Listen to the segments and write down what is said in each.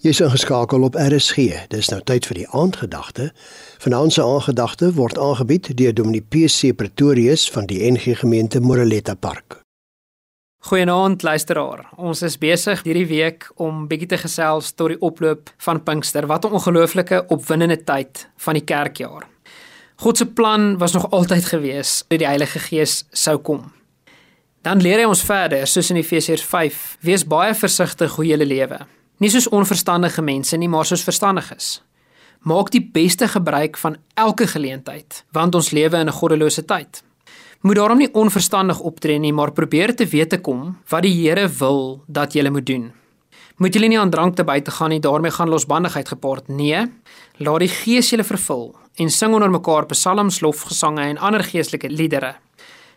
Jy's ingeskakel op RSG. Dis nou tyd vir die aandgedagte. Vanaand se aandgedagte word aangebied deur Dominee PC Pretorius van die NG Gemeente Moreletta Park. Goeienaand luisteraar. Ons is besig hierdie week om bietjie te gesels tot die oploop van Pinkster. Wat 'n ongelooflike opwindende tyd van die kerkjaar. God se plan was nog altyd gewees dat die Heilige Gees sou kom. Dan leer hy ons verder, soos in Efesiërs 5, wees baie versigtig hoe jy lewe Nie soos onverstandige mense nie, maar soos verstandiges. Maak die beste gebruik van elke geleentheid, want ons lewe in 'n goddelose tyd. Moet daarom nie onverstandig optree nie, maar probeer te weet te kom wat die Here wil dat jy moet doen. Moet julle nie aan drank te buite gaan nie, daarmee gaan losbandigheid gepaard. Nee, laat die Gees julle vervul en sing onder mekaar psalms, lofgesange en ander geestelike liedere.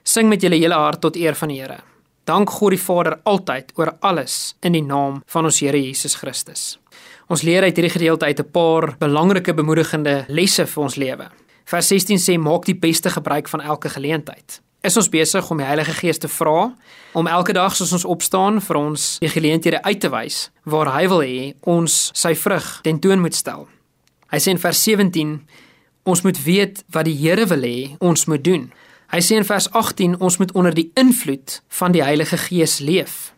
Sing met julle hele hart tot eer van die Here. Dank God die Vader altyd oor alles in die naam van ons Here Jesus Christus. Ons leer uit hierdie gedeelte uit 'n paar belangrike bemoedigende lesse vir ons lewe. Vers 16 sê maak die beste gebruik van elke geleentheid. Is ons besig om die Heilige Gees te vra om elke dag soos ons opstaan vir ons die geleenthede uit te wys waar hy wil hê ons sy vrug tentoon moet stel. Hy sê in vers 17 ons moet weet wat die Here wil hê ons moet doen. Hy sê in vers 18 ons moet onder die invloed van die Heilige Gees leef.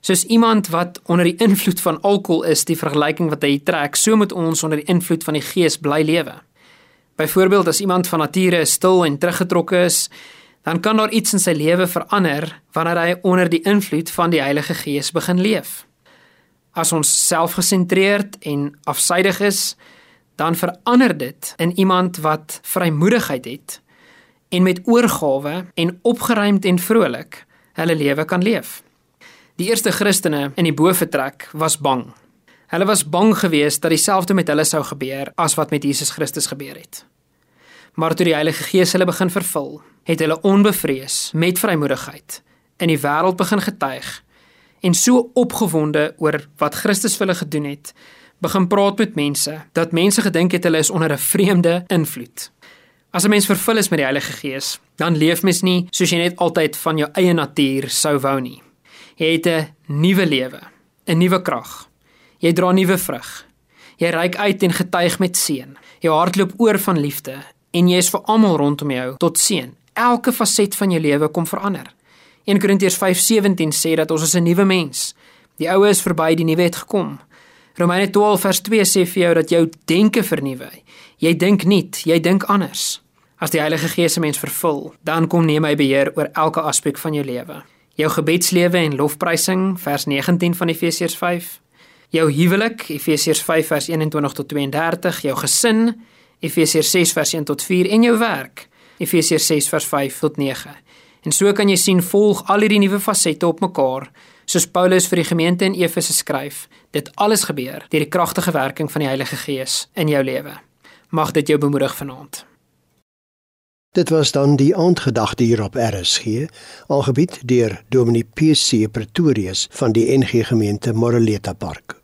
Soos iemand wat onder die invloed van alkohol is, die vergelyking wat hy trek, so moet ons onder die invloed van die Gees bly lewe. Byvoorbeeld as iemand van nature stil en teruggetrokke is, dan kan daar iets in sy lewe verander wanneer hy onder die invloed van die Heilige Gees begin leef. As ons selfgesentreerd en afsydig is, dan verander dit in iemand wat vrymoedigheid het en met oorgawe en opgeruimd en vrolik hulle lewe kan leef. Die eerste Christene in die boefretrek was bang. Hulle was bang geweest dat dieselfde met hulle sou gebeur as wat met Jesus Christus gebeur het. Maar toe die Heilige Gees hulle begin vervul, het hulle onbevrees met vrymoedigheid in die wêreld begin getuig en so opgewonde oor wat Christus vir hulle gedoen het, begin praat met mense dat mense gedink het hulle is onder 'n vreemde invloed. As 'n mens vervul is met die Heilige Gees, dan leef mens nie soos jy net altyd van jou eie natuur sou wou nie. Jy het 'n nuwe lewe, 'n nuwe krag. Jy dra nuwe vrug. Jy reik uit en getuig met seën. Jou hart loop oor van liefde en jy is vir almal rondom jou tot seën. Elke faset van jou lewe kom verander. 1 Korintiërs 5:17 sê dat ons is 'n nuwe mens. Die ou is verby, die nuwe het gekom. Romeine 12 vers 2 sê vir jou dat jou denke vernuwe. Jy dink nuut, jy dink anders. As die Heilige Gees 'n mens vervul, dan kom neem hy beheer oor elke aspek van jou lewe. Jou gebedslewe en lofprysing, vers 19 van Efesiërs 5. Jou huwelik, Efesiërs 5 vers 21 tot 32, jou gesin, Efesiërs 6 vers 1 tot 4 en jou werk, Efesiërs 6 vers 5 tot 9. En so kan jy sien volg al hierdie nuwe fasette op mekaar soos Paulus vir die gemeente in Efese skryf, dit alles gebeur deur die kragtige werking van die Heilige Gees in jou lewe. Mag dit jou bemoedig vanaand. Dit was dan die aandgedagte hier op RSG, aangebied deur Dominee PC Pretorius van die NG Gemeente Moreleta Park.